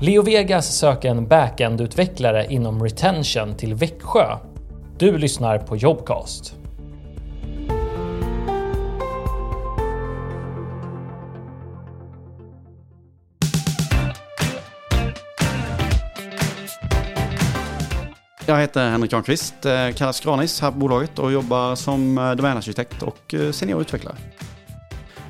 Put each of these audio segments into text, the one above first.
Leo Vegas söker en backend-utvecklare inom retention till Växjö. Du lyssnar på Jobcast. Jag heter Henrik Granqvist, eh, kallas Granis här på bolaget och jobbar som eh, domänarkitekt och eh, senior utvecklare.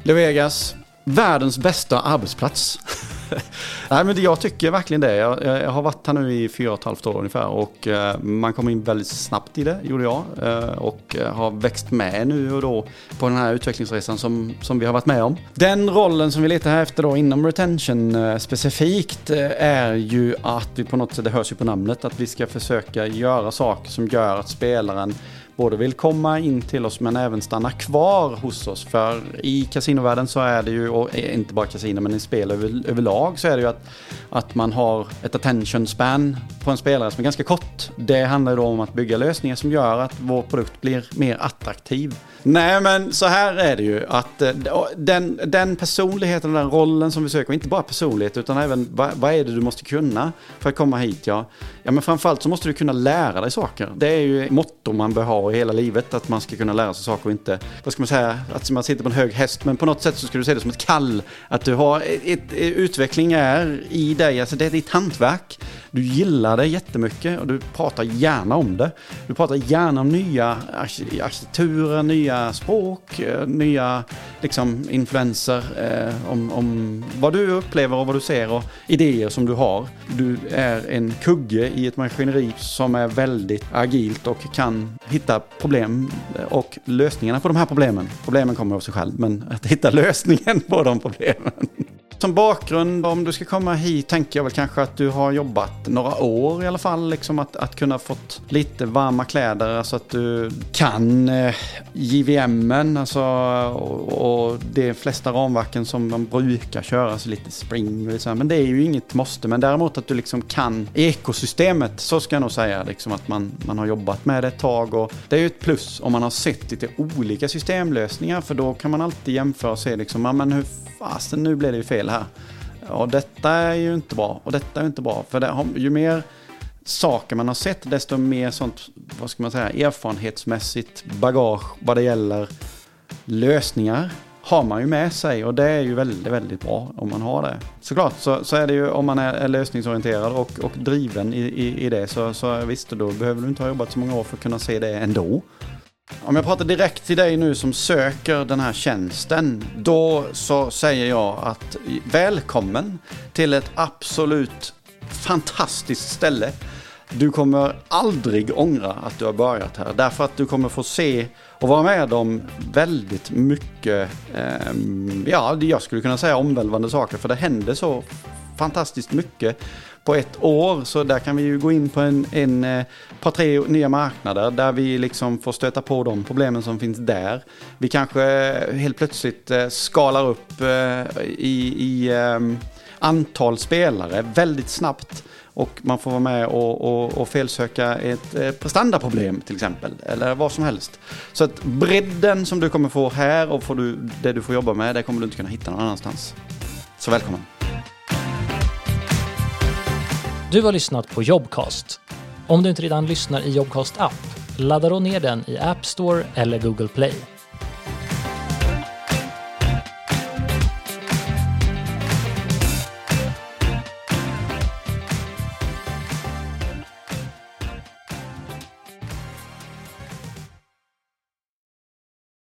Levegas, världens bästa arbetsplats. Nej, men jag tycker verkligen det. Jag, jag, har varit här nu i fyra och ett halvt år ungefär och eh, man kom in väldigt snabbt i det, gjorde jag. Eh, och eh, har växt med nu och då på den här utvecklingsresan som, som vi har varit med om. Den rollen som vi letar här efter då inom retention specifikt är ju att vi på något sätt, det hörs ju på namnet, att vi ska försöka göra saker som gör att spelaren både vill komma in till oss men även stanna kvar hos oss. För i kasinovärlden så är det ju, och eh, inte bara kasino men i spel över, överlag så är det ju att, att man har ett attention span på en spelare som är ganska kort. Det handlar ju då om att bygga lösningar som gör att vår produkt blir mer attraktiv. Nej men så här är det ju att eh, den, den personligheten och den rollen som vi söker, inte bara personlighet utan även vad, vad är det du måste kunna för att komma hit ja. Ja men framförallt så måste du kunna lära dig saker. Det är ju motto man bör ha i hela livet, att man ska kunna lära sig saker och inte, vad ska man säga, att man sitter på en hög häst. Men på något sätt så ska du se det som ett kall. Att du har, ett, ett, utveckling är i dig, alltså det är ditt hantverk. Du gillar det jättemycket och du pratar gärna om det. Du pratar gärna om nya arkitekturer, nya språk, eh, nya liksom, influenser, eh, om, om vad du upplever och vad du ser och idéer som du har. Du är en kugge i ett maskineri som är väldigt agilt och kan hitta problem och lösningarna på de här problemen. Problemen kommer av sig själv, men att hitta lösningen på de problemen. Som bakgrund, om du ska komma hit, tänker jag väl kanske att du har jobbat några år i alla fall. Liksom att, att kunna fått lite varma kläder, alltså att du kan eh, JVM, alltså, och, och de flesta ramverken som man brukar köra, alltså lite spring, liksom. men det är ju inget måste. Men däremot att du liksom kan ekosystemet, så ska jag nog säga, liksom att man, man har jobbat med det ett tag. Och det är ju ett plus om man har sett lite olika systemlösningar, för då kan man alltid jämföra och se liksom, ja, men hur fasen nu blev det ju fel här. Och detta är ju inte bra och detta är inte bra. För det, ju mer saker man har sett desto mer sånt, vad ska man säga, erfarenhetsmässigt bagage vad det gäller lösningar har man ju med sig och det är ju väldigt, väldigt bra om man har det. Såklart så, så är det ju om man är, är lösningsorienterad och, och driven i, i, i det så, så visst, då behöver du inte ha jobbat så många år för att kunna se det ändå. Om jag pratar direkt till dig nu som söker den här tjänsten, då så säger jag att välkommen till ett absolut fantastiskt ställe. Du kommer aldrig ångra att du har börjat här, därför att du kommer få se och vara med om väldigt mycket, eh, ja, jag skulle kunna säga omvälvande saker, för det händer så fantastiskt mycket på ett år. Så där kan vi ju gå in på en, en eh, par tre nya marknader där vi liksom får stöta på de problemen som finns där. Vi kanske helt plötsligt eh, skalar upp eh, i, i antal spelare väldigt snabbt. Och man får vara med och, och, och felsöka ett prestandaproblem till exempel. Eller vad som helst. Så att bredden som du kommer få här och får du, det du får jobba med, det kommer du inte kunna hitta någon annanstans. Så välkommen! Du har lyssnat på Jobcast. Om du inte redan lyssnar i Jobcast app, ladda då ner den i App Store eller Google Play.